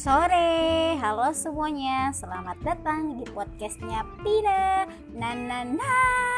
sore, halo semuanya, selamat datang di podcastnya Pina. Nananah.